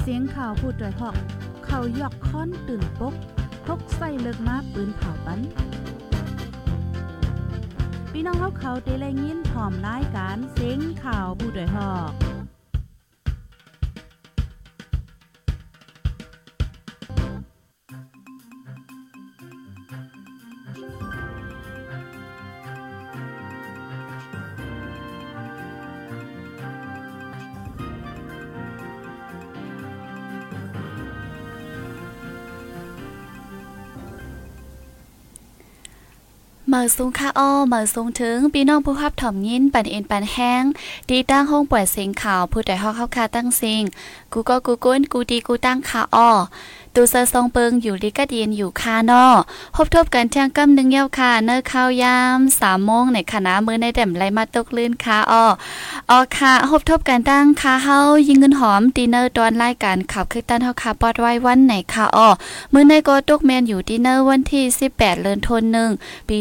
เสียงข่าวผู้ด้วยหอก เขายอกค้อนตื่นปกพกใส่เลิกมาปืนเผาปันพี่น้องเขาเขาได้แลยินพร้อมรายการเสียงข่าวผู้ด้วยหอก มื่อสูงค่าอ้อเมื่อสูงถึงพี่น้องผู้ภับถ่อมยินปันเอ็นปันแห้งดีตั้งห้องป่วยเสียงข่าวผู้ใดฮอกเข้าคาตั้งสิงกูก็กูก้นกูดีกูตั้งค่าอ้อ ตูเซองเปิงอยู่ลิกาเดียนอยู่คานอพบทบกันเที่ยงกำหนึ่งเย้าค่ะ เนื้อข้าวยามสามโมงในคณะมือในแดมไรมาตกลื่นค่ะอ้อออค่ะพบทบกันตั้งค่ะเฮายิงเงินหอมดีเนอร์ตอนรายการขับคือตันเฮาค่ะปอดไว้วันไหนค่ะอ้อมือในก็ตกแมนอยู่ดีเนอร์วันที่ 18เดือนธันวาคมปี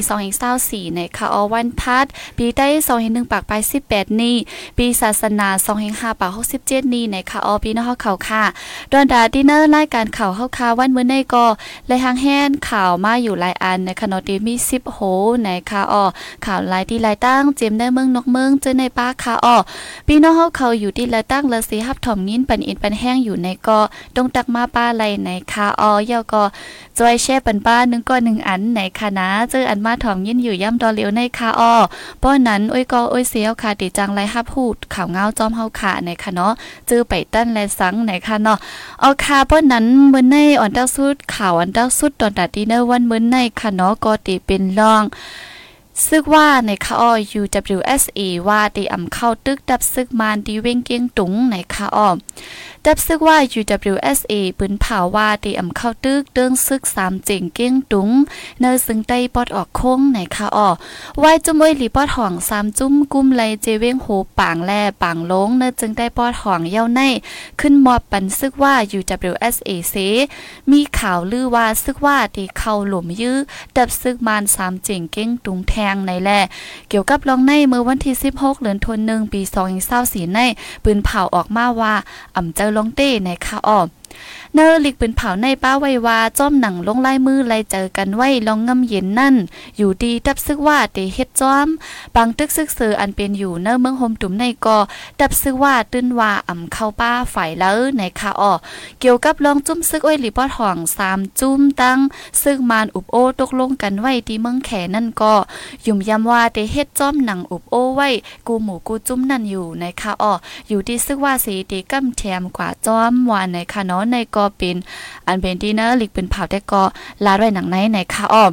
2024ในค่ะอ้อวันพัดปีใต้2021ปากไป18 นี้ ปีศาสนา2025ปาก67 นี้ในค่ะอ้อปีนเฮาเขาค่ะดอนดาดีเนอร์รายการข่าวเฮาค่ะวันมื้อในก็ไลหางแห้นข่าวมาอยู่หลายอันในคณะที่มี10โหในค่ะอ้อข่าวหลายที่หลายตั้งเจมได้เมืองนกเมืองเจอในป้าค่ะอ้อพี่น้องเฮาเขาอยู่ที่ละตั้งละสิฮับถ่อมยินปันอินปันแห้งอยู่ในก็ต้องตักมาป้าไหลในค่ะอ้อยาก็จอยแช่ปันป้านึงก็1อันในค่ะนะเจออันมาถ่อมยินอยู่ย่ำดอเลียวในค่ะอ้อป้อนั้นอ้อยก็อ้อยเสียวค่ะติจังไรฮับพูดข่าวเงาจอมเฮาค่ะในค่ะเนาะเจอไปตั้นและสังในค่ะเนาะเอาค่ะป้อนั้นมื้อในอ่อนดาวสุดข่าวอันดาวสุดตอนตัดดีเนอร์วันมื้อในค่ะเนาะก็ติเป็นรอง ซึกว่าในคาออ UWSA ว่าด้อำเข้าตึกดับซึกมานดีเว้งเกียงตุงในคาออดับซึกว่า UWSA ปืนเผาว่าด้อำเข้าตึกเดิงซึกสามเจ๋งเกียงตุงเนอซึ่งได้ปอดออกโค้งในคาออไว้จุ้มไว้หลีปอดห่องสามจุ้มกุ้มไลเจเว้งโหปางแลปางลงเนอจึงได้ปอดห่องเย้าใน ขึ้นมอบปันซึกว่า UWSA เสมีข่าวลือว่าซึกว่าด้เข้าหลุมยื้อดับซึกมานสามเจ๋งเก้งตุงแทงในแลเกี่ยวกับลองในเมื่อวันที่ 16เดือนธันวาคมปี2024ในปืนเผาออกมาว่าอ่ำเจอลองเต้ในคาอ้อ เนอลิกเป็นเผาในป้าไว้ว่าจ้อมหนังลงไลายมือไล่เจอกันไว้ลองงำเย็นนั่น อยู่ดีดับซึกว่าเตเฮ็ดจ้อมบางตึกซึกเสืออันเป็นอยู่เนอเมืองโฮมตุ่มในกอดับซึกว่าตื้นว่าอ่ำเข้าป้าฝ่ายแล้วในคาอ้อเกี่ยวกับลองจุ้มซึกอ้อยหลีปอดห่องสามจุ้มตั้งซึกมานอุบโอตกลงกันไว้ที่เมืองแขนั่นก็ยุ่มยำว่าเตเฮ็ดจ้อมหนังอุบโอไว้ กูหมูกูจุ้มนั่นอยู่ในคาอ้ออยู่ที่ซึกว่าสีตีกำแถมกว่าจ้อมว่าในคาเนาะในก็เป็นอันเป็นที่เนอร์ลิกเป็นเผาแต่ก็ลาด้วยหนังในในค่ะอ้อม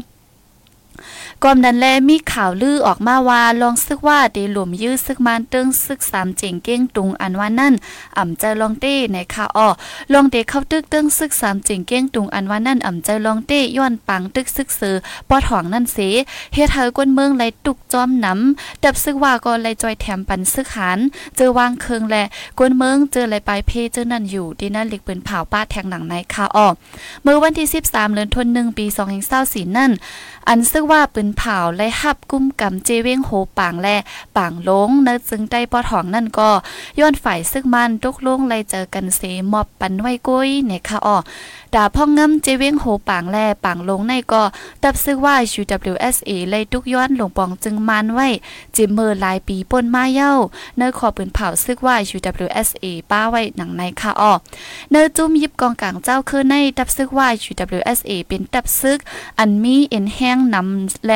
กอมดันแลมีข่าวลือออกมาว่าลองซึกว่าเดหลวมยื้อซึกมันเติงซึกสามเจ๋งเก้งตุงอันว่านั่นอ่ำใจลองเต้ในค่ะอ้อลองเดเข้าตึกเติงซึกสามเจ๋งเก้งตุงอันว่านั่นอ่ำใจลองเต้ย้อนปังตึกซึกซื้อปอดหองนั่นเสเฮ็ดเฮากวนเมืองไหลตุกจอมน้ำดับซึกว่าก็ไหลจอยแถมปันซึกหานเจอวางเคืองแลกวนเมืองเจอไหลปลายเพเจอนั่นอยู่ที่นั่นหลิกปืนเผาป้าแทงหนังในค่ะอ้อเมื่อวันที่ 13เดือนธันวาคมปี2024นั่น อันซึ่งว่าปืนเผาและหับกุ้มกำเจเว้งโหปางและปางลงเนื้อจึงได้ปอทองนั่นก็ย้อนฝ่ายซึ่งมันตกลงไลเจอกันเสมอบปันไว้กุ้ยเนี่ยค่ะอ้อดาพ่องงำเจเว้งโหปางแลปางลงในก็ตับซึ่งว่า UWSA เลยทุกย้อนหลงปองจึงมันไว้จิมเมอร์หลายปีป่นมาเย้าเนื้อขอปืนเผาซึ่งว่า UWSA ป้าไว้หนังในค่ะอ้อเนื้อจุ่มยิบกองกลางเจ้าคือในตับซึกว่า UWSA เป็นตับซึก อันมีเอ็นแห้งนำและ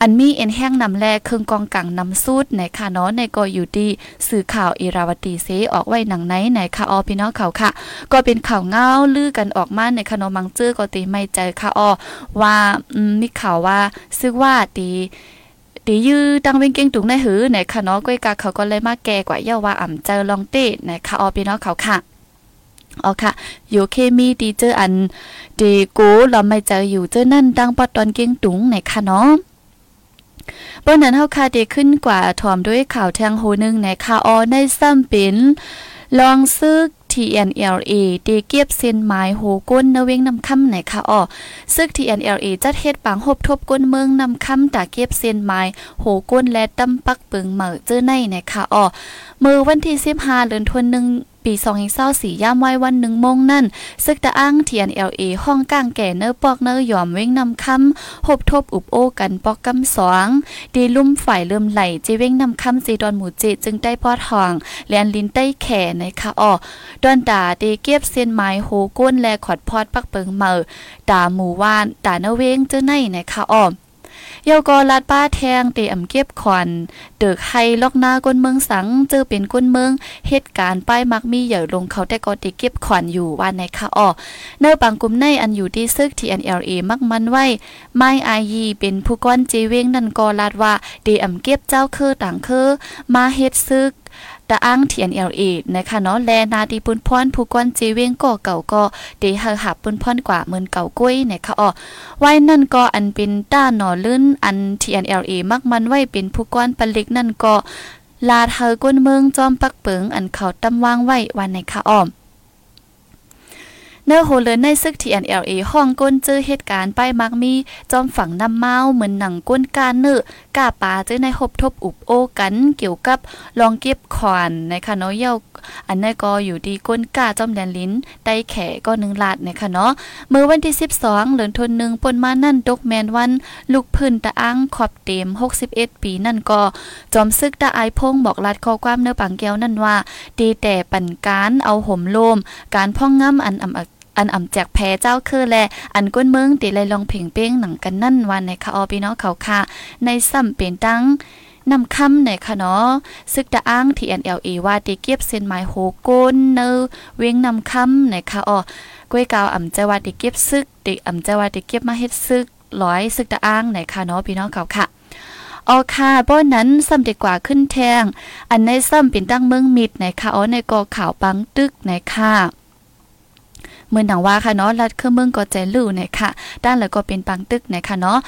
อันมีเอ็นแห้งนำแลเครื่องกองกังนำสูดในค่ะเนาะในก็อยู่ดีสื่อข่าวอิราวตีเซออกไว้หนังไหนในค่ะออพี่น้องเขาค่ะ ก็เป็นข่าวเงาลือกันออกมาในคณะมังเจอก็ตีไม่ใจค่ะออว่ามีข่าวว่าซึ่งว่าตีตียื้อตั้งเว้งเก่งตุงในหือในค่ะเนาะก้อยกาเขาก็เลยมาแก่กว่าเยาว่าอ่ำเจอลองเต้ในค่ะออพี่น้องเขาค่ะ อ๋อค่ะ อยู่เคมีดีเจออันดีกูเราไม่เจออยู่เจอนั่นดังปอดตอนเก่งตุงในค่ะเนาะบนนั้นเฮาคาเดขึ้นกว่าถอมด้วยข่าวแทงโหนึงในคาออในซ้ำเป็นลองซึก TNLA เดเก็บเส้นไม้โหก้นนเวงนำคำไหนคะอ้อซึก TNLA จัดเฮ็ดปางหบทบก้นเมืองนำค่ำตาเก็บเส้นไม้โหก้นและตำปักปึงเหมือเจอในไหนคะอ้อมือวันที่15เดือนธันวาคม ปปี2024ย่ามไว้วันหนึ่งโมงนั่นซึกตะอ้าง TNLA ห้องกลางแก่เนื้อปอกเนื้อยอมเว้งนำคำหบทบอุบโอกันปอกกำสองดีลุ่มฝ่ายเริ่มไหลเจเว้งนำคำจีดอนหมูเจจึงได้พอดห่องแลนลินใต้แข่ในคะอ้อดอนดาเดเก็บเส้นไม้โหก้นแลขอดพอดปักเปิงเมาดาหมู่ว่านดาเนเว้งเจ้าในในคะอ้อ เยากอลาดป้าแทงเตอ่ำเก็บขวัญเดึกไฮล็อกหน้าก้นเมืองสังเจอเป็นก้นเมืองเหตุการณ์ป้ายมักมีเหย่อลงเขาแต่ก็ติเก็บขวัญอยู่ว่าในค่ะอ้อเนอปังกุมในอันอยู่ที่ซึก TNLA มักมันไว้ไม่อายีเป็นผู้ก้อนเจเวงนั่นก็ลาดว่าเดอ่ำเก็บเจ้าคือต่างคือมาเฮ็ดซึก ตะอ้าง TNLA นะคะเนาะแลนาดีปุนพรผู้กวนจีเวงก่อเก่าก็เดเฮาหับปุนพรกว่าเหมือนเก่ากุ้ยนะคะอ๋อไว้นั่นก็อันเป็นต้าหนอลื่นอัน TNLA มักมันไว้เป็นผู้กวนปลิกนั่นก็ลาเธอก้นเมืองจอมปักเปิงอันเขาตำวางไว้วันในคะอ้อม เนื้อโหเลนในซึก TNLA ห้องก้นเจอเหตุการณ์ป้ายมักมีจอมฝังน้ำเมาเหมือนหนังก้นการเนื้อกาปาเจอในหบทบอุบโอกันเกี่ยวกับลองเก็บขวานนะคะเนาะเย้าอันนี้ก็อยู่ดีก้นกาจอมแดนลิ้นไตแขก็หนึ่งลาดนะคะเนาะเมื่อวันที่ 12เหลือนทนหนึ่งปนมานั่นดกแมนวัน ลูกพื้นตะอ้างขอบเต็ม 61 ปีนั่นก็จอมซึกตะอายพงบอกลาดข้อความเนื้อปังแก้วนั่นว่าดีแต่ปันการเอาห่มโลม การพ่องงำอันอำอั อันอ่ำแจกแพ้เจ้าคือแลอันก้นเมืองติเลยลองเพ่งเป้งหนังกันนั่นวันในคาออพี่น้องเขาค่ะ ในซ้ำเป็นตั้งนำคำในค่ะเนาะซึกตะอ้าง TNLA ว่าติเก็บเส้นไม้โหก้นเนอเว้งนำคำในค่ะอ๋อก้วยกาวอ่ำใจว่าติเก็บซึกติอ่ำใจว่าติเก็บมาเฮ็ดซึกร้อยซึกตะอ้างในค่ะเนาะพี่น้องเขาค่ะออค่ะป้อนนั้นซ้ำดีกว่าขึ้นแทง อันในซ้ำเป็นตั้งเมืองมิดในค่ะอ๋อในกอข่าวปังตึกในค่ะ มืองดังว่าค่ะเนาะรัดเครื่องเมืองก็ใจลู่เนี่ยค่ะด้านแล้วก็เป็นปังตึกเนี่ยค่ะเนาะ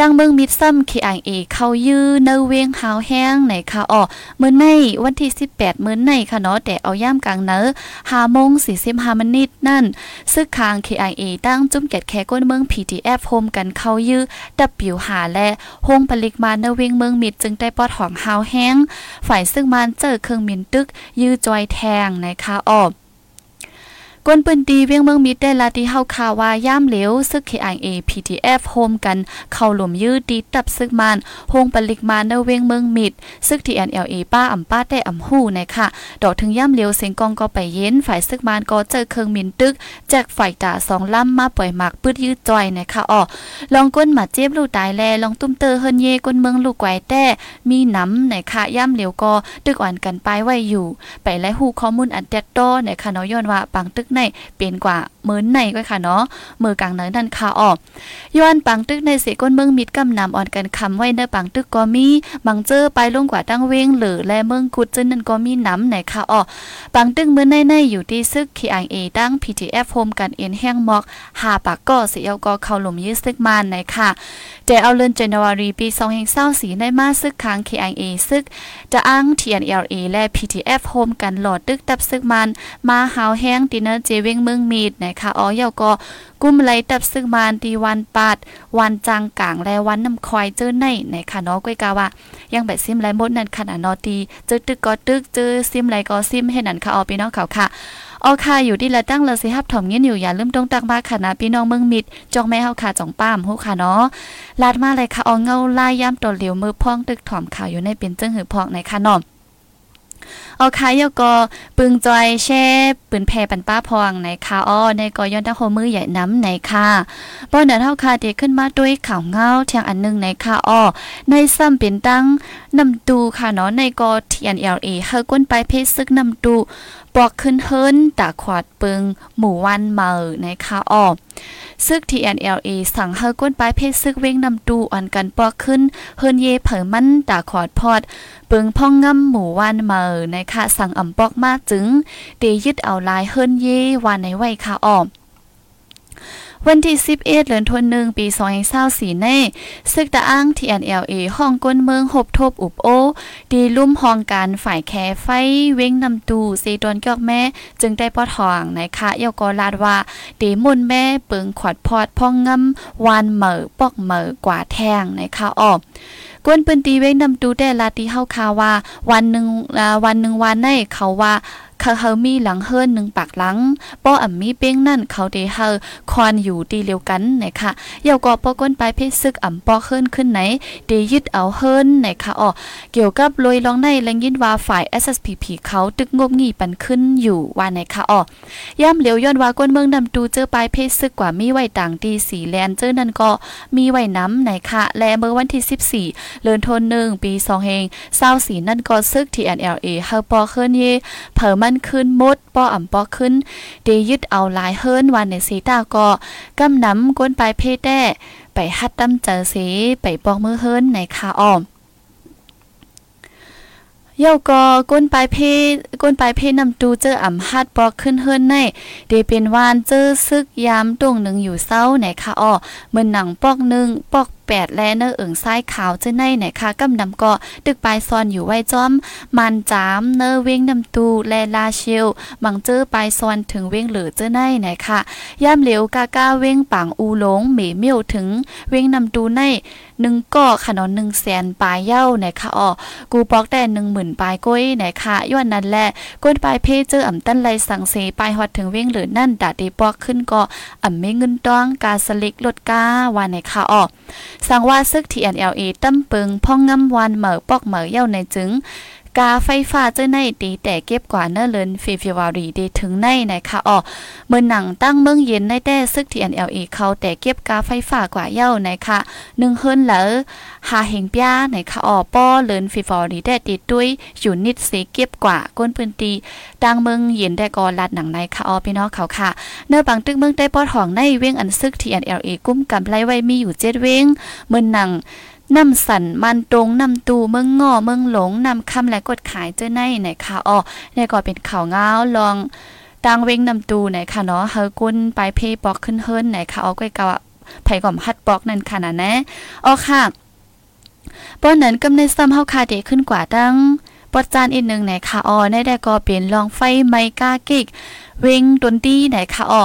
ดังเมืองมิดซัม KIA เอเข้ายื้อเนเวงหาวแห้งในค่ะอ๋อมือในวันที่ 18 มื่อในค่ะเนาะแต่เอาย่ามกลางเนอ5โมง45มินิตนั่น ซึกคาง KIA ตั้งจุ่มแกดแคก้นเมือง PTF โฮมกันเข้ายื้อดับปิวหาและโฮงผลิกมาเนเวงเมืองมิดจึงได้ปอดหองหาวแห้งฝ่ายซึ่งมันเจอเครื่องมินตึก ยื้อจอยแทงนะคะอ๋อ กวนปืนตีเวียงเมืองมิดได้ลาที่เฮาคาว่าย่ามเหลวซึก KIA PTF โฮมกัน เข้าหลุมยื้อดีตับซึกมันโฮงปลิกมาเนเวียงเมืองมิดซึก TNLA ป้าอ่ำป้าได้อ่ำหู้นะค่ะดอกถึงย่ามเหลวเสียงกองก็ไปเย็นฝ่ายซึกมันก็เจอเครื่องมินตึกแจกฝ่ายตาสองลำมาปล่อยหมากปืดยื้อจอยนะคะอ๋อลองก้นมาเจ็บลูกตายแลลองตุ้มเตอเฮินเยก้นเมืองลูกไกวแต่มีน้ำในค่ะย่ามเหลวก็ตึกอ่อนกันไปไว้อยู่ ไปและฮู้ข้อมูลอันเด็ดโตในค่ะเนาะย้อนว่าปังตึกในเป็นกว่าเหมือนในก็ค่ะเนาะมือกลางเนินนั่นค่ะออกย้อนปังตึกในเสก้นเมืองมิดกำนำอ่อนกันคำไว้ในปังตึกก็มีบางเจอไปลงกว่าตั้งเวงหรือและเมืองกุดจึงนั่นก็มีน้ำไหนค่ะออกปังตึกเมื่อในในอยู่ที่ซึก KIA ตั้ง PTF โฮมกันเอ็นแห้งมอกหาปากก็เสียก็เข้าหลุมยึดซึกมานไหนค่ะแต่เอาเลือนเจนวารีปี2024ได้มาซึกค้าง KIA ซึก จะอ้าง TNLA และ PTF โฮมกันหลอดตึกตับซึกมัน มาหาวแห้งดินเนอร์เจเวงเมืองมีดนะคะอ๋อเยาก็กุ้มไหลตับซึ่งมานตีวันปาด วันจางกลางและวันน้ำควายเจอในนะคะเนาะก้อยกาว่า ยังแบบซิมไรมดนั่นขนาดนอตีเจอตึกก็ตึกเจอซิมไรก็ซิมให้นั่นค่ะอ๋อพี่น้องเขาค่ะ ออค่ะอยู่ที่ละตั้งเลยสิฮับถ่อมเงี้ยอยู่อย่าลืมตรงตักมาค่ะนะพี่น้องเมืองมิดจองแม่เฮาค่ะจ่องป้ามฮู้ค่ะเนาะลาดมาเลยค่ะเอเงาลายย่ำตัวเหลียวมือพ่องตึกถ่อมข่าวอยู่ในเป็นจึงหือพอกในค่ะน้อม เอาค่ะยก็ปึงจอยแช่ปืนแพปันป้าพองในค่ะอ้อในกอย้อนตะโฮมือใหญ่น้ำในค่ะป้อนเดินเท่าค่ะเด็กขึ้นมาด้วยข่าวเงาเทียงอันนึงในค่ะอ้อในซ้ำเป็นตั้งนำตูค่ะเนาะในกอ TNLA เฮาก้นไปเพศซึกนำตูปอกขึ้นเฮิรนตาขวาดปึงหมู่วันเมาในค่ะอ้อ ซึก TNLA สั่งเฮาก้นปลายเพศซึกเว้งนำตูอ่อนกันปอกขึ้นเฮิรนเยเผอมันตาขอดพอด เปิงพ่องงำหมู่วานเมอนะคะสั่งอ่ำปอกมากจึงเตยึดเอาลายเฮิรนเย วานในไว้ค่ะออม วันที่ 11เดือนธันวาคมปี2024ในซึกตะอ้าง TNLA ห้องก้นเมืองหบทบอุบโอ ดีลุ่มห้องการฝ่ายแคไฟเว้งนำตูเซตอนกอกแม่ จึงได้ปอทองนะคะเยากอลาดว่าดีมุนแม่เปิงขวดพอดพ่องงำวานเหมอปอกเหมอกว่าแทงนะคะออกกวนปืนตีเว้งนำตูแต่ลาตีเฮาคาว่า วันหนึ่งวันหนึ่งวันในเขาว่า เขาเฮามีหลังเฮิรนหนึ่งปากหลังป้ออ่ำมีเป้งนั่นเขาเดเฮาควานอยู่ดีเลียวกันนะคะเยาก็ป้อก้นไปเพศซึกอ่ำป้อเฮิรนขึ้นไหนเดยึดเอาเฮิรนนะคะอ๋อเกี่ยวกับลอยลองในแรงยินว่าฝ่าย SSPP เขาตึกงบงี่ปันขึ้นอยู่ว่าไหนคะอ๋อย่ำเหลียวย้อนว่าก้นเมืองนำตูเจอปลายเพศซึกกว่ามีไวต่างดีสีแลนเจอนั่นก็มีไวน้ำไหนคะและเมื่อวันที่ 14เลือนทนหนึ่งปี2เฮงเศร้าสีนั่นก็ซึก TNLA เฮาปอเขึ้นเยเผอมันขึ้นมดป้ออ่ำป้อขึ้นเดยึดเอาหลายเฮิรนวันในสีตาก็กำน้ำก้นปลายเพศแด้ไปฮัดตั้มเจอสีไปปอกมือเฮิรนในคาอ้อม เย่าก็ก้นปลายเพก้นปลายเพนำตูเจออ่ำฮัดปอกขึ้นเฮิรนในเดเป็นวานเจอซึกยามตรงหนึ่งอยู่เศร้าในคาอ้อเมือนหนังปอกหนึ่งปอกแปดแลเนอเอิงซ้ายขาวเจ้าในไหนคะกำนำก็ตึกปลายซอนอยู่ไว้จอม มันจามเนอเว้งนำตูแลลาเชียวมังเจอปลายซอนถึงเว้งเหลือเจ้าในไหนคะย่ามเหลียวกาก้าเว้งปังอูหลงเหมเมียวถึงเว้งนำตูใน หนึ่งก่อขนอนหนึ่งแสนปลายเย้าไหนคะอ๋อกูปอกแต่หนึ่งหมื่นปลายก้อยไหนคะย้อนนั้นแหละก้นปลายเพเจออ่ำตั้นไรสังเสปลายฮอดถึงเว้งหรือนั่นดาดีปอกขึ้นก็อ่ำไม่เงินต้องกาสลิกลดก้าวันไหนคะอ๋อสังว่าซึกทีเอลเอตั้มเปิงพ่องงำวันเหมอปอกเหมอเย้าในจึง กาไฟฟ้าเจ้าในตีแต่เก็บกว่าเนื้อเลินฟีฟิวารีดีถึงในนะคะอ๋อเมื่อหนังตั้งเมืองเย็นในแต่ซึก TNLA เขาแต่เก็บกาไฟฟ้ากว่าเย้านะคะหนึ่งเฮิรนเหลอหาเฮงป้านะคะอ๋อป้อเลินฟีฟอรีได้ติดด้วยอยู่นิดเสเก็บกว่าก้นปืนตีดังเมืองเย็นได้กอลัดหนังในค่ะอ๋อพี่น้องเขาค่ะ เนื้อบางตึกเมืองได้ปอดห้องในเว้งอันซึกที่ NLA กุ้มกำไรไว้มีอยู่เจ็ดเว้งเมื่อหนัง น้ำสันมันตรงน้ำตูเมืองง่อเมืองหลงนำคำและกดขายเจ้าในไหนค่ะอ๋อในี่ก็เป็นข่าวเงาลองตังเวงนำตูไหนค่ะเนาะเฮากุนไปเพปอกขึ้นเฮิรนไหนค่ะอ๋อก้อยกะไผ่ก่อมฮัดปอกนั่นค่ะนะแนะอ๋อค่ะป้อนนั้นกำในซ้ำเฮาคาเดขึ้นกว่าดังปอดจานอีกหนึ่งไหนค่ะอ๋อในได้ก็เป็นลองไฟไมกากิก เวงดนตรีไหนค่ะอ๋อ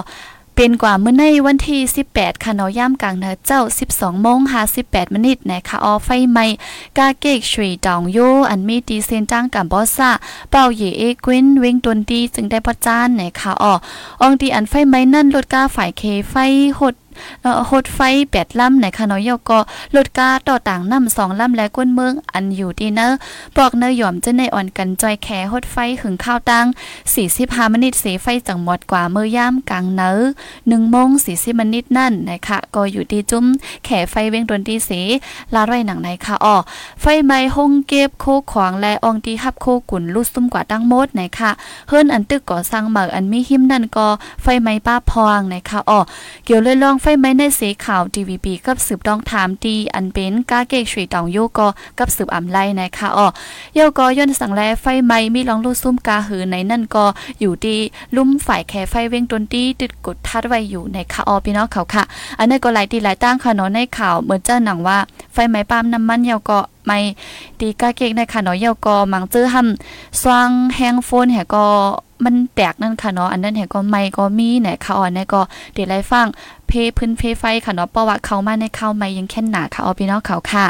เป็นกว่าเมื่อในวันที่ 18 ค่ะเนาะย่ามกลางเนือเจ้า 12โมง58มินิทนะคะออไฟไหม้กาเกกชุยดองโยอันมีตีเซนจ้างกับบอซ่าเป่าเยเอกวินเวงตนดีจึงได้พอจานนะคะอออองตีอันไฟไหม้นั่นลดกาฝ่ายเคไฟหด หดไฟแปดลำในคานอยก็ลดกาต่อต่างน้ำสองลำและก้นเมืองอันอยู่ดีเนอบอกเนยอมจะในอ่อนกันจอยแขหดไฟหึงข้าวตัง45มินิตเสไฟจังหมดกว่าเมื่อย่ามกลางเนอ1โมง40มินิตนั่นนะคะก็อยู่ดีจุ้มแขไฟเว้งดนตีเสลาไรหนังในค่ะอ้อไฟไหม้ห้องเก็บโคขวางและอองตีฮับโคกุ่นลุดซุ่มกว่าตั้งหมดนะคะเฮิรนอันตึกก่อสร้างเหมืออันมีหิมนั่นก็ไฟไหม้ป้าพองนะคะอ้อเกี่ยวเลยลองไฟไหม้ในสีขาว DVB กับสืบต้องถามดีอันเป็นกาเกกชุยตองโยกอกับสืบอำไลนะคะอ๋อเยาก็ย้อนสังแลไฟไหม้มีลองลูกซุ่มกาหือในนั่นก็อยู่ดีลุ่มฝ่ายแคไฟเว้งตนตีติดกดทัดไว้อยู่ในคะอ๋อพี่น้องเขาค่ะ อันนี้นก็หลายตีหลายตั้งค่ะเนาะในข่าวเหมือนเจ้าหนังว่าไฟไหม้ปาล์มน้ำมันเยาก็ไม่ตีกาเกกในค่ะเนาะเยาก็มังเจื้อหำสว่างแห้งโฟนแหก็มันแตกนั่นค่ะเนาะอันนั้นเห็นก็ไม่ก็มีไหนค่ะอ่อนในก็เดี๋ยวไล่ฟัง เพพื้นเพไฟค่ะเนาะประว่าเขามาในเข้าไม่ยังแค่หนาค่ะเอาพี่น้องเขาค่ะ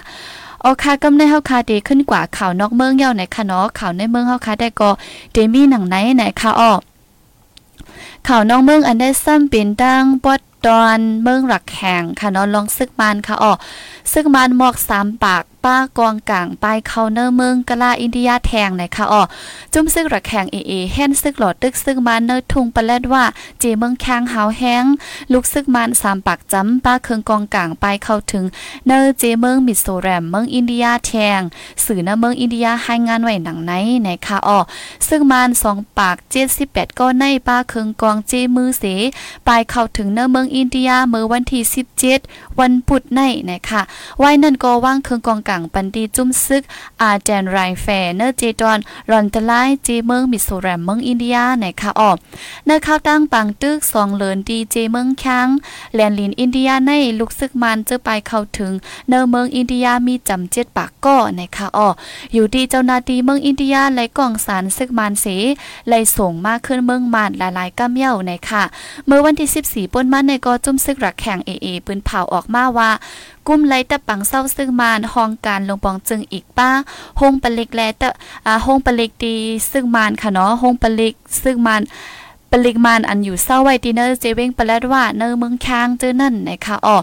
โอค่ะกำในเฮาคาเดขึ้นกว่าข่าวนอกเมืองเย่าไหนค่ะเนาะข่าวในเมืองเฮาคาได้ก็เดมีหนังไหนไหนค่ะอ้อข่าวนอกเมืองอันได้ซ้ำเป็นดังปอดตอนเมืองหลักแข่งค่ะเนาะลองซึกมันค่ะอ้อซึกมันหมอกสามปากป้ากองกลางปลายเคาเนอร์เมืองกะลาอินเดียแทงไหนคะอ๋อจุ้มซึกระแข่งเอเอแฮนซึกหลอดตึกซึกมาเนอร์ทุงปะแลดว่าเจเมืองแข้งหาวแห้งลูกซึกมันสามปากจำป้าเคืองกองกลางปลายเข้าถึงเนอร์เจเมืองมิโซแรมเมืองอินเดียแทงสื่อเนอร์เมืองอินเดียให้งานไว้หนังไหนไหนคะอ๋อซึ่งมันสองปากเจ็ดสิบแปดก็ในป้าเคืองกองเจมือเสปลายเข้าถึงเนอร์เมืองอินเดียเมื่อวันที่สิบเจ็ดวันพุธในนะคะไว้นั่นก็ว่างเคืองกองกลางปันดีจุ้มซึก อาเจนไรแฟเนอร์เจดอนรอนตะไลเจเมืองมิโซแรมเมืองอินเดียในค่ะออกเนอข้าวตั้งปังตึกสองเลินดีเจเมืองค้างแลนลินอินเดียในลูกซึกมันเจอไปเข้าถึงเนอเมืองอินเดียมีจำเจ็ดปากก็ในค่ะออกอยู่ดีเจ้านาทีเมืองอินเดียไลกล่องสารซึกมันเสไลส่งมากขึ้นเมืองมันหลายๆก้ามเย่าในค่ะ เมื่อวันที่ 14ป้นมันในก็จุ้มซึกรักแข่งเอเอปืนเผาออกมาว่า กุ้มไลตะปังเศร้าซึ่งมานห้องการลงปองจึงอีกป้าห้องปลิกแลตะอ่าห้องปลิกดีซึ่งมานค่ะเนาะห้องปลิกซึ่งมาน ปริมาณอันอยู่เศร้าไว้ดีเนอร์เจเวงปลัดว่าเนอร์เมืองค้างเจอนั่นนะคะอ๋อ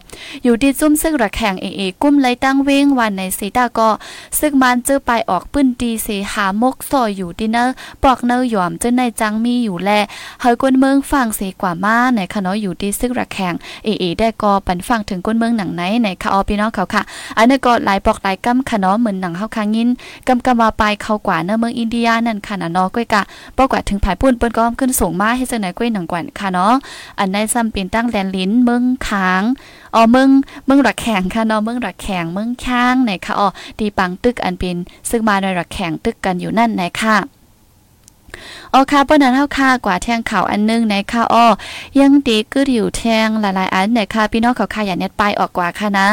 อยู่ที่จุ้มซึ่งระแข่งเอเอกุ้มไลตั้งเว้งวันในสีตาก็ซึ่งมันเจอไปออกปื้นดีเสหามกซอยอยู่ดีเนอร์ปอกเนอหยอมเจอในจังมีอยู่แลเฮยก้นเมืองฟังเสกว่ามาในคะเนาะอยู่ที่ซึ่งระแข่งเอเอได้ก็ปันฟังถึงก้นเมืองหนังไหนในคะอ๋อพี่น้องเขาค่ะ อันนี้ก็หลายปอกหลายกำคะเนาะเหมือนหนังเฮาคางยินกำกำมาไปเข้ากว่าเนอร์เมืองอินเดียนั่นค่ะนะเนาะก้อยกะปอกว่าถึงผายปุ้นเปิ้นก็ขึ้นสูงมาให้จังไหนก้อยหนังกว่าค่ะเนาะอันในซ้ำเป็นตั้งแลนลิ้นเมืองค้างอ๋อเมืองเมืองรักแข่งค่ะเนาะเมืองรักแข่งเมืองค้างไหนค่ะอ๋อดีปังตึกอันเป็นซึ่งมาในรักแข่งตึกกันอยู่นั่นไหนค่ะอ๋อค่ะเปิ้นนั้นเฮาค่ะกว่าแทงข่าวอันนึงในค่ะอ้อยังดีกึดอยู่แทงหลายๆอันในค่ะพี่น้องเขาค่ะอย่าเน็ตไปออกกว่าค่ะนะ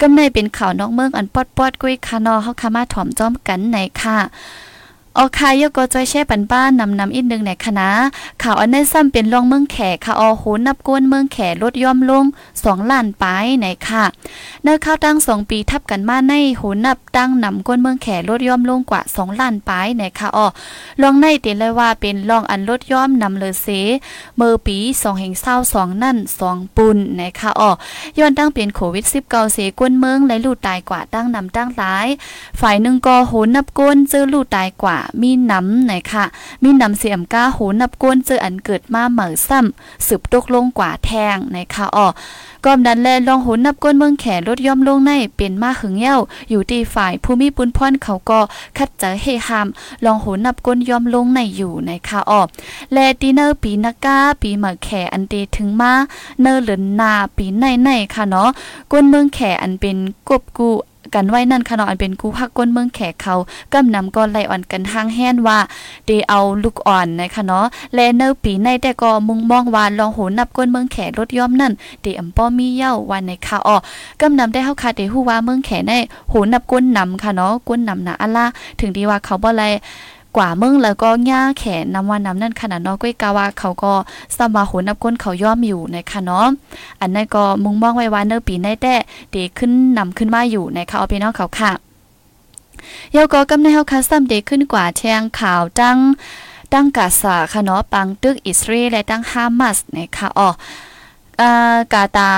กำในเป็นข่าวนอกเมืองอันปอดๆกุ้ยค่ะเนาะเฮาค่ะมาถ่อมจ้อมกันในค่ะ ออคายก็จอยแช่ปันบ้านนำนำอีกนึงในคณะข่าวอันนี้ซ้ำเป็นรองเมืองแขกค่ะออโหนับกวนเมืองแขลดย่อมลง2ล้านปลายในค่ะเนื้อข้าวตั้ง2ปีทับกันมาในโหนับตั้งนำกวนเมืองแขลดย่อมลงกว่า2ล้านปลายในค่ะออลองในติเลยว่าเป็นรองอันลดย่อมนำเลยเสเมื่อปี2แห่งเศร้า2นั่น2ปุ่นในค่ะออย้อนตั้งเป็นโควิด19เสกวนเมืองและลูกตายกว่าตั้งนำตั้งหลาย ฝ่ายหนึ่งก็โหนับกวนเจอลูกตายกว่ามีน้ำไหนค่ะ มีน้ำเสียมก้าโหนับก้นเจออันเกิดมาเหมือซ้ำสืบตกลงกว่าแทงในค่ะอ๋อก้อมดันแลลองโหนับก้นเมืองแขลดย่อมลงในเป็นมาหึงเย้าอยู่ที่ฝ่ายผู้มีปุนพรเขาก็คัดเจอเฮฮามลองโหนับก้นย่อมลงในอยู่ในค่ะอ๋อและดีเนอร์ปีนักกาปีเหมือแขอันเตถึงมาเนอร์หลินนาปีในในค่ะเนาะก้นเมืองแขอันเป็นกบกู กันไว้นั่นขะนาะอันเป็นกูพักก้นเมืองแขกเขากำนำก้อนไล่อ่อนกันทางแห้นว่าเดเอาลูกอ่อนนะคะเนาะแลเนอปีในแต่ก็มุงมองว่าลองโหนับก้นเมืองแขกรถย่อมนั่นเดอำป้อมีเย้าวันในค่ะอ้อกำนำได้เฮาค่ะเดฮู้ว่าเมืองแขกในโหนับก้นนำค่ะเนาะก้นนำนะอะล่ะถึงดีว่าเขาบ่ไล กว่ามึงแล้วก็ย่าแขนนำว่าน้ำนั่นขนาดเนาะก้อยกาว่าเขาก็สมาหุนับก้นเขาย่อมอยู่นะคะเนาะอันนั้นก็มุงมองไว้ว่าเนอปีในแต่เดขึ้นนำขึ้นมาอยู่นะคะเอาไปนองเขาค่ะยก็กำในเฮาคัสซัมเดขึ้นกว่าแทงข่าวจังตั้งกาซาค่ะเนาะปังตึกอิสราเอลและตั้งฮามาสนะคะอ๋ออ่ากาตา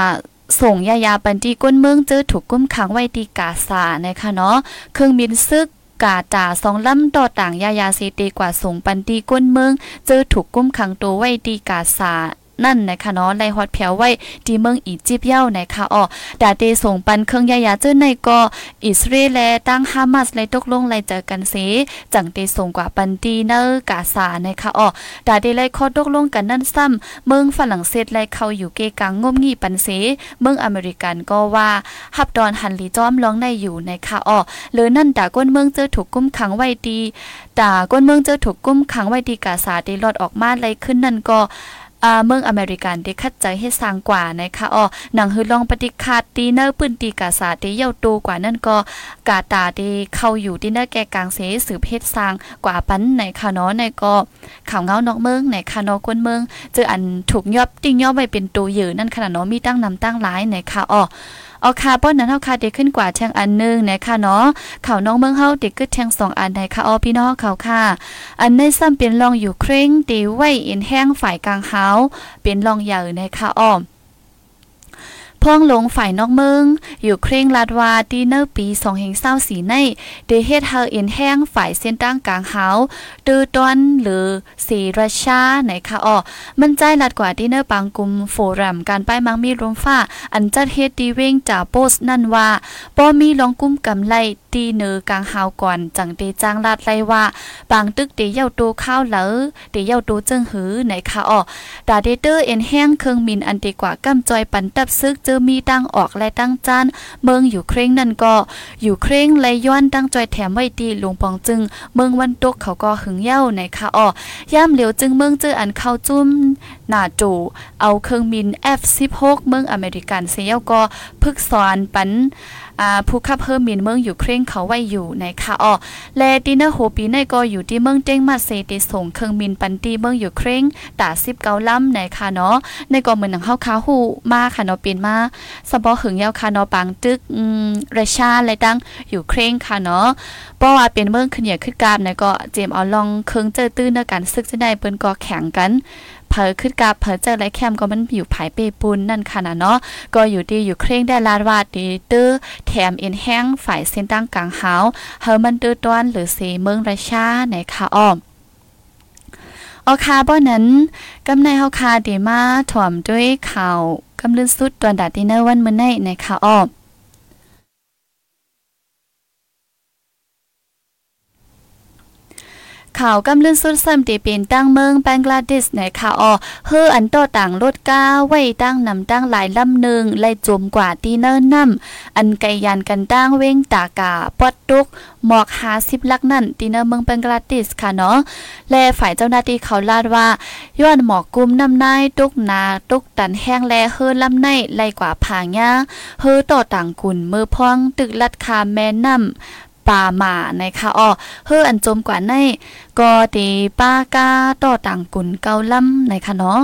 ส่งยายาปันตีก้นเมืองเจอถูกกุ้มขังไว้ตีกาซานะคะเนาะเครื่องบินซึก กาจ่าสองลำต่อต่างยายาเซตีกว่าส่งปันตีก้นเมืองเจอถูกกุ้มขังตัวไว้ตีกาสา นั่นนะคะเนาะไลฮอดแผวไว้ที่เมืองอียิปต์เย้านะคะอ๋อดาเตส่งปันเครื่องยายาเจ้าในก็อิสราเอลและตั้งฮามาสไลตกลงไลเจอกันเสจังเตส่งกว่าปันตีเนอร์กาซานะคะอ๋อดาเตไลคอตกลงกันนั่นซ้ำเมืองฝรั่งเศสไลเข้าอยู่เกกังงมงี่ปันเสเมืองอเมริกันก็ว่าฮับดอนฮันลีจอมร้องในอยู่นะคะอ๋อหรือนั่นดาก้นเมืองเจอถูกกุ้มขังไว้ดีดาก้นเมืองเจอถูกกุ้มขังไว้ดีกาซาได้ลอดออกมาไลขึ้นนั่นก็ อ่าเมืองอเมริกันได้คัดใจให้สร้างกว่านะคะอ๋อหนังฮือลองปฏิคาดตีเนอร์ปืนตีกาสาตีเย่าตูกว่านั่นก็กาตาได้เข้าอยู่ที่เนอร์แก่กลางเสสืบเพศสร้างกว่าปันในคาเนาะในก็ข่าวเงานอกเมืองในคาเนาะกวนเมืองเจออันถูกยอบติ้งยอบไปเป็นตัวยือนั่นขนาดเนาะมีตั้งนำตั้งหลายในค่ะอ๋อเอาคาป้อนนั้นเฮาคาเด็กขึ้นกว่าแทงอันนึงนะคะเนาะข่าวน้องเมืองเฮาเด็กขึ้นแทงสองอันในค่ะอ๋อพี่น้องเขาค่ะ อันในซ้ำเป็นรองอยู่เคร่งตีไว้อินแห้งฝ่ายกลางเฮาเป็นรองใหญ่ในค่ะอ้อม พ่องลงฝ่ายนอกเมือง อยู่เคร่งลาดวาดีเนอร์ปี2แห่งเศร้าสีในเดเฮดเฮาเอ็นแห้งฝ่ายเส้นตั้งกลางเฮาตือตอนหรือสีราชาไหนคะอ๋อมันใจลัดกว่าดีเนอร์ปังกุมโฟรัมการป้ายมังมีรมฟ้า อันจัดเฮ็ดดีเว้งจากโพสนั่นว่าป้อมีลองกุ้มกำไลตีเนอกลางเฮาก่อนจังเตจ้างลาดไลว่าบางตึกเตเย่าตูข้าวเหลอเตเย่าตูเจิงหือไหนคะอ๋อดาเดเตอร์เอ็นแห้งเครื่องมินอันดีกว่ากำจอยปันตับซึกจอมีตั้งออกและตั้งจานเมืองอยู่เคร่งนั่นก็อยู่เคร่งแลย้อนตั้งจอยแถมไว้ตีหลวงปองจึง เมืองวันตกเขาก็หึงเย้าในค่ะอ้อย่ามเหลียวจึงเมืองเจออันเข้าจุ้มหน้าจูเอาเครื่องบิน F16 เมืองอเมริกันเสียก็พึกสอนปัน ผู้ขับเพิ่มมินเมืองอยู่เคร่งเขาไว้อยู่ในค่ะอ๋อและดินเนอร์โฮปีในก็อยู่ที่เมืองเจ้งมาเซติส่งเครื่องมินปันตีเมืองอยู่เคร่งตาสิบเกาลำในค่ะเนาะในก็เหมือนหนังเฮาคาหูมาค่ะเนาะเป็นมาสบอหึงยาวค่ะเนาะปางตึกอืมรชาอะไรตั้งอยู่เคร่งค่ะเนาะเพราะว่าเป็นเมืองขึ้นเหยียขึ้นกราบในก็เจมเอาลองเครื่องเจอตื้นในการซึกจะได้เปิ้นก็แข่งกัน เผอขึ้นกับเผอเจอไรแคมก็มันอยู่ภายเปปุนนั่นค่ะนะเนาะก็อยู่ดีอยู่เคร่งได้ลาดวาดดีตื้อแถมเอ็นแห้งฝ่ายเส้นตั้งกลางหาเฮามันตื้อต้วนหรือเสเมืองราชาในค่ะอ้อมออคาบ่นั้นกำในเฮาคาดีมาถ่อมด้วยข่าวกำลืนสุดตอนดาดินเนอร์วันมื้อในในคะอ้อม ข่าวกำลื่นสุดซ้ำตีเป็นตั้งเมืองแบงกลาเดชในข่าวออเฮออันโตต่างรถก้าไว้ตั้งนำตั้งหลายลำหนึ่งไล่จมกว่าตีเนินน้ำอันไกยันกันตั้งเว้งตากาปอดตุกหมอกหาสิบลักนั่นตีเนอร์เมืองแบงกลาเดชค่ะเนาะและฝ่ายเจ้าหน้าที่เขาลาดว่าย้อนหมอกกุมน้ำนายตุกนาตุกตันแห้งแลเฮอลำในไล่กว่าผางาเฮอต่อต่างกุนมือพองตึกลัดคาแม่น้ำ ป่าหมานะคะอ๋อเฮืออันจมกว่าในก็ตีป้ากาต่อต่างกุนเกาล่ำนะคะเนาะ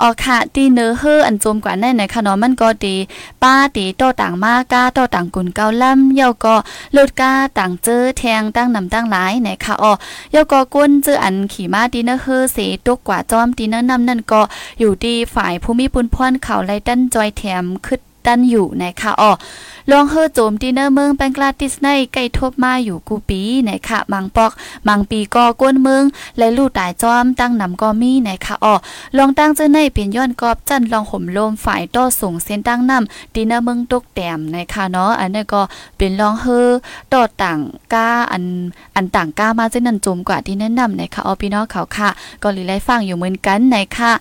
อ๋อค่ะตีเนื้อเฮออันจมกว่าแน่ไหนคะเนาะมันก็ดีป้าตีโตต่างมากกาโตต่างกุนเกาล่ำเยาก็ลดกาต่างเจอแทงตั้งนำตั้งหลายไหนคะอ๋อเยาก็ก้นเจออันขี่มาตีเนื้อเฮอเสตกกว่าจอมตีเนื้อนำนั่นก็อยู่ดีฝ่ายภูมิปุนพรเขาไล่ตั้นจอยแถมขึ้น ตันอยู่นะคะอ๋อลองเฮอโจมตีเนอร์เมืองแบงกลาติสในใกล้ทบมาอยู่กูปีนะคะมังปอกมังปีก็ก้นเมืองและลู่ตายจอมตั้งนำก็มีนะคะอ๋อลองตั้งเจ้าในเปลี่ยนย้อนกอบจันลองห่มลมฝ่ายต่อส่งเส้นตั้งนำตีเนอร์เมืองตกแต้มนะคะเนาะอันนี้ก็เป็นลองเฮอต่อต่างก้าอันอันต่างก้ามาเจ้นั้นจมกว่าที่แนะนำนะคะอ๋อพี่น้องเขาค่ะ ก็ลีไล่ฟังอยู่เหมือนกันนะคะ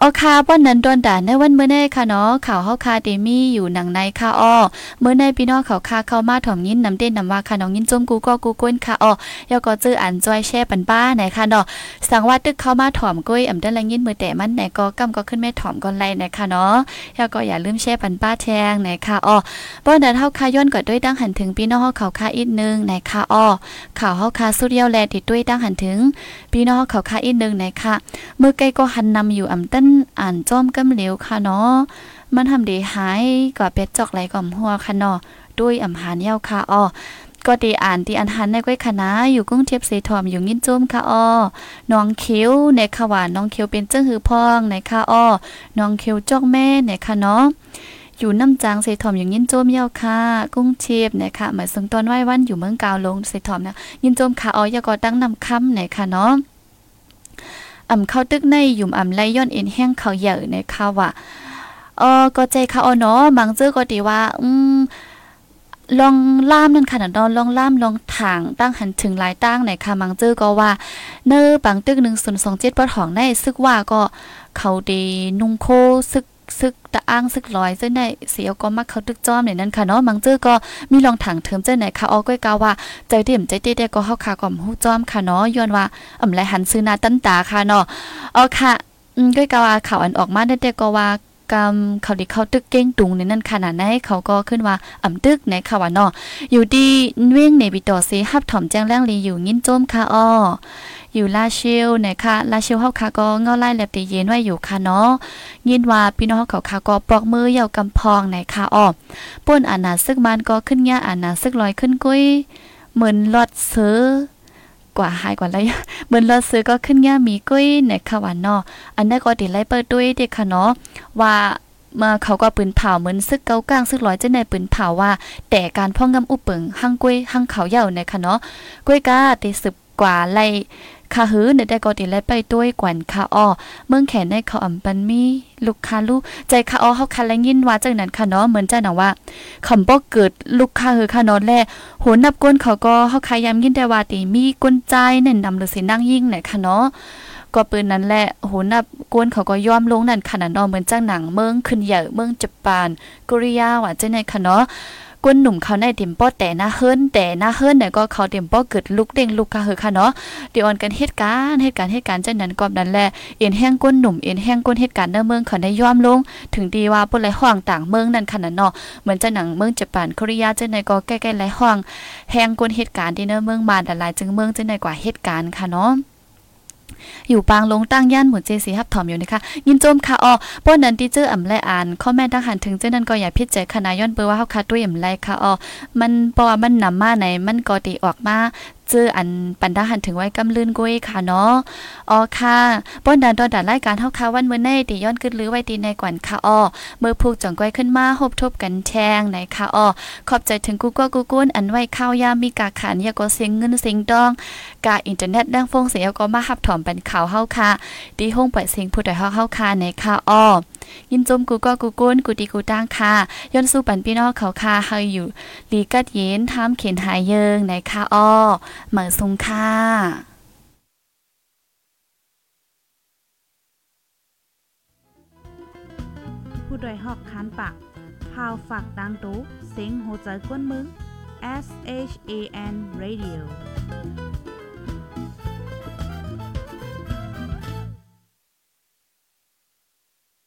อ๋อค่ะป้อนนั้นโดนด่าในวันเมื่อไดค่ะเนาะข่าวเฮาคาเดมี่อยู่หนังในค่ะอ้อเมื่อในพี่น้องเขาคาเข้ามาถ่อมยินนำเต้นนำว่าค่ะน้องยินจมกูก็กูก้นค่ะอ้อยอก็จื้ออันจอยแช่ปันป้าไหนค่ะเนาะสังว่าตึกเข้ามาถ่อมก้อยอำดันละยินมือแต่มันไหนก็กำก็ขึ้นแม่ถ่อมก่อนไล่ไหนค่ะเนาะยอก็อย่าลืมแช่ปันป้าแทงไหนค่ะอ้อบ่นั้นเฮาคาย้อนก็ด้วยตั้งหันถึงพี่น้องเฮาเขาคาอีกนึงไหนค่ะอ้อข่าวเฮาคาสุดเดียวแลติดด้วยตั้งหันถึงพี่น้องเขาคาอีกนึงไหนค่ะมือไกลก็หันนำอยู่อำตันอ่านจอมกำเหลวค่ะเนาะ มันทำดีหายก็เป็ดจอกไหลก่อมหัวค่ะเนาะด้วยอำหารเย้าค่ะอ้อก็ดีอ่านที่อันหันในก้อยคณะอยู่กุ้งเทียบเสถอมอยู่งิ้นจุ้มค่ะอ้อน้องเขียวในขวานน้องเขียวเป็นเจ้าหือพองในค่ะอ้อน้องเขียวจอกแม่ในค่ะเนาะอยู่น้ำจางเสถอมอยู่ยินโจมเย้าค่ะกุ้งเชียบนะคะเหมือนซึ่งตอนไหว้วันอยู่เมืองกาวลงเสถอมนะยินโจมค่ะอ้อยาก็ตั้งนำค่ำในค่ะเนาะอ่ำเข้าตึกในยุ่มอ่ำไล่ย้อนเอ็นแห้งเขาใหญ่ในค่ะว่า เออก็ใจค่ะอ๋อเนาะบางเจอก็ดีว่า อืมลองล่ามนั่นค่ะนอนลองล่ามลองถางตั้งหันถึงหลายตั้งไหนค่ะมังเจอก็ว่า เนอบางตึกหนึ่งศูนย์สองเจ็ดปอทองในซึกว่าก็เขาดีนุ่งโคซึกซึกตะอ้างซึกลอยเจ้าไหนเสียวก็มักเขาตึกจอมเนี่ยนั่นค่ะเนาะมังเจอก็มีลองถังเทิมเจ้าไหนค่ะออก้อยกาว่าใจเดี่ยมใจเตี้ยก็เฮาคาก่อมฮู้จอมค่ะเนาะย้อนว่าอ่ำไรหันซื้อนาตั้นตาค่ะเนาะอ๋อค่ะอืมก้อยกาว่าข่าวอันออกมาได้ก็ว่า กำเขาดิเขาตึกเก้งตุงในนั่นขนาดไหนเขาก็ขึ้นว่าอ่ำตึกในค่ะว่าเนาะอยู่ดีเว้งในบิตอเซฮับถ่อมแจ้งแรงลีอยู่งิ้นโจมค่ะอ้ออยู่ลาเชลนะคะลาเชลเฮาค่ะก็เงาไล่แลบตีเย็นไว้อยู่ค่ะเนาะยินว่าพี่น้องเขาค่ะก็ปลอกมือเหย่ากำพองในค่ะอ้อป่นอานาซึกมันก็ขึ้นยาอานาซึกลอยขึ้นกุ้ยเหมือนลอดเสือ กว่าหายกว่าไรเหมือนเราซื้อก็ขึ้นเงี้ยมีกุ้ยในค่ะวันเนาะอันนี้ก็ติไล่เปิดด้วยเด็กค่ะเนาะว่ามาเขาก็ปืนเผาเหมือนซึกเกากลางซึกร้อยเจะในปืนเผาว่า แต่การพ่องงำอุปเปิงหั่งกุ้ยหั่งเขาเย่าในค่ะเนาะกุ้ยกาติสืบกว่าไล่ คาหือเนี่ยได้ก็ติไล่ไปด้วยกวนคาอ้อเมืองแขนในเขาอ่ำปันมีลูกคาลูกใจคาอ้อเฮาคันและยินว่าจังนั้นค่ะเนาะเหมือนจ้าหนังว่าคำบ่เกิดลูกคาหือค่ะเนาะแลโหนับก้นเขาก็เฮาคายามยินแต่ว่าติมีก้นใจเน่นนำหรือสินั่งยิ่งไหนค่ะเนาะก็ปืนนั้นแหละโหนับกวนเขาก็ยอมลงนั่นขนาดนอเหมือนจ้างหนังเมืองขึ้นใหญ่เมืองญี่ปุ่นกริยาว่าจังไหนค่ะเนาะ ก้นหนุ่มเขาในเต็มป้อแต่หน้าเฮิรนแต่หน้าเฮิรนเนี่ยก็เขาเต็มป้อเกิดลุกเด้งลุกกะเฮอค่ะเนาะเดี๋ยวออนกันเหตุการณ์เหตุการณ์เหตุการณ์จังนั้นกอบนั้นแหละเอ็นแห้งก้นหนุ่มเอ็นแห้งก้นเหตุการณ์ในเมืองเขาได้ย่อมลง ถึงดีว่าปุ่นไหลห้องต่างเมืองนั่นขนาดเนาะเหมือนจะหนังเมืองญี่ปุ่นเกาหลีจังไหนก็ใกล้ๆไหลห้องแห้งก้นเหตุการณ์ที่เนเมืองมาแต่หลายจึงเมืองจังไหนกว่าเหตุการณ์ค่ะเนาะ อยู่ปางลงตั้งย่านหมู่เจสีฮับถอมอยู่นะคะยินโจมค่ะออป้อนนั้นที่เจออ่ำและอ่านข้อแม่ทหารถึงเจ้านั้นก็อย่าพิจารณาย้อนเบอร์ว่าเฮาคาด้วยอ่ำไรค่ะออมันเพราะว่ามันนำมาไหนมันก็ตีออกมาจออันปันทหารถึงไว้กำลื่นกุ้ยค่ะเนาะอ๋อค่ะป้นดันตอนดันรายการเฮาค่ะวันมื้อในตีย้อนขึ้นลือไว้ตีในกวนค่ะอ๋อเมื่อผูกจ่องก้อยขึ้นมาฮบทบกันแชงไหนค่ะอ๋อขอบใจถึงกูก็กูกุ้นอันไว้ข้าวยามมีกาขานยาก็เสียงเงินเสียงดองกาอินเทอร์เน็ตดังฟงเสียก็มาหับถอมเป็นข่าวเฮาค่ะดีห้องปล่อยเสียงผู้ใดเฮาเฮาค่ะในค่ะอ้อ ยินจมกูก็กูก้นกูดีกูตั้งค่ะย้อนสู้ปันพี่น้องเขาค่ะเฮาอยู่ลีกัดเย็นทามเข็นหายเยิงในค่ะอ้อเหมือซุงค่ะผู้ดยหอกคานปากพาวฝากดังตู้เซ็งโหใจกวนมึง S H A N Radio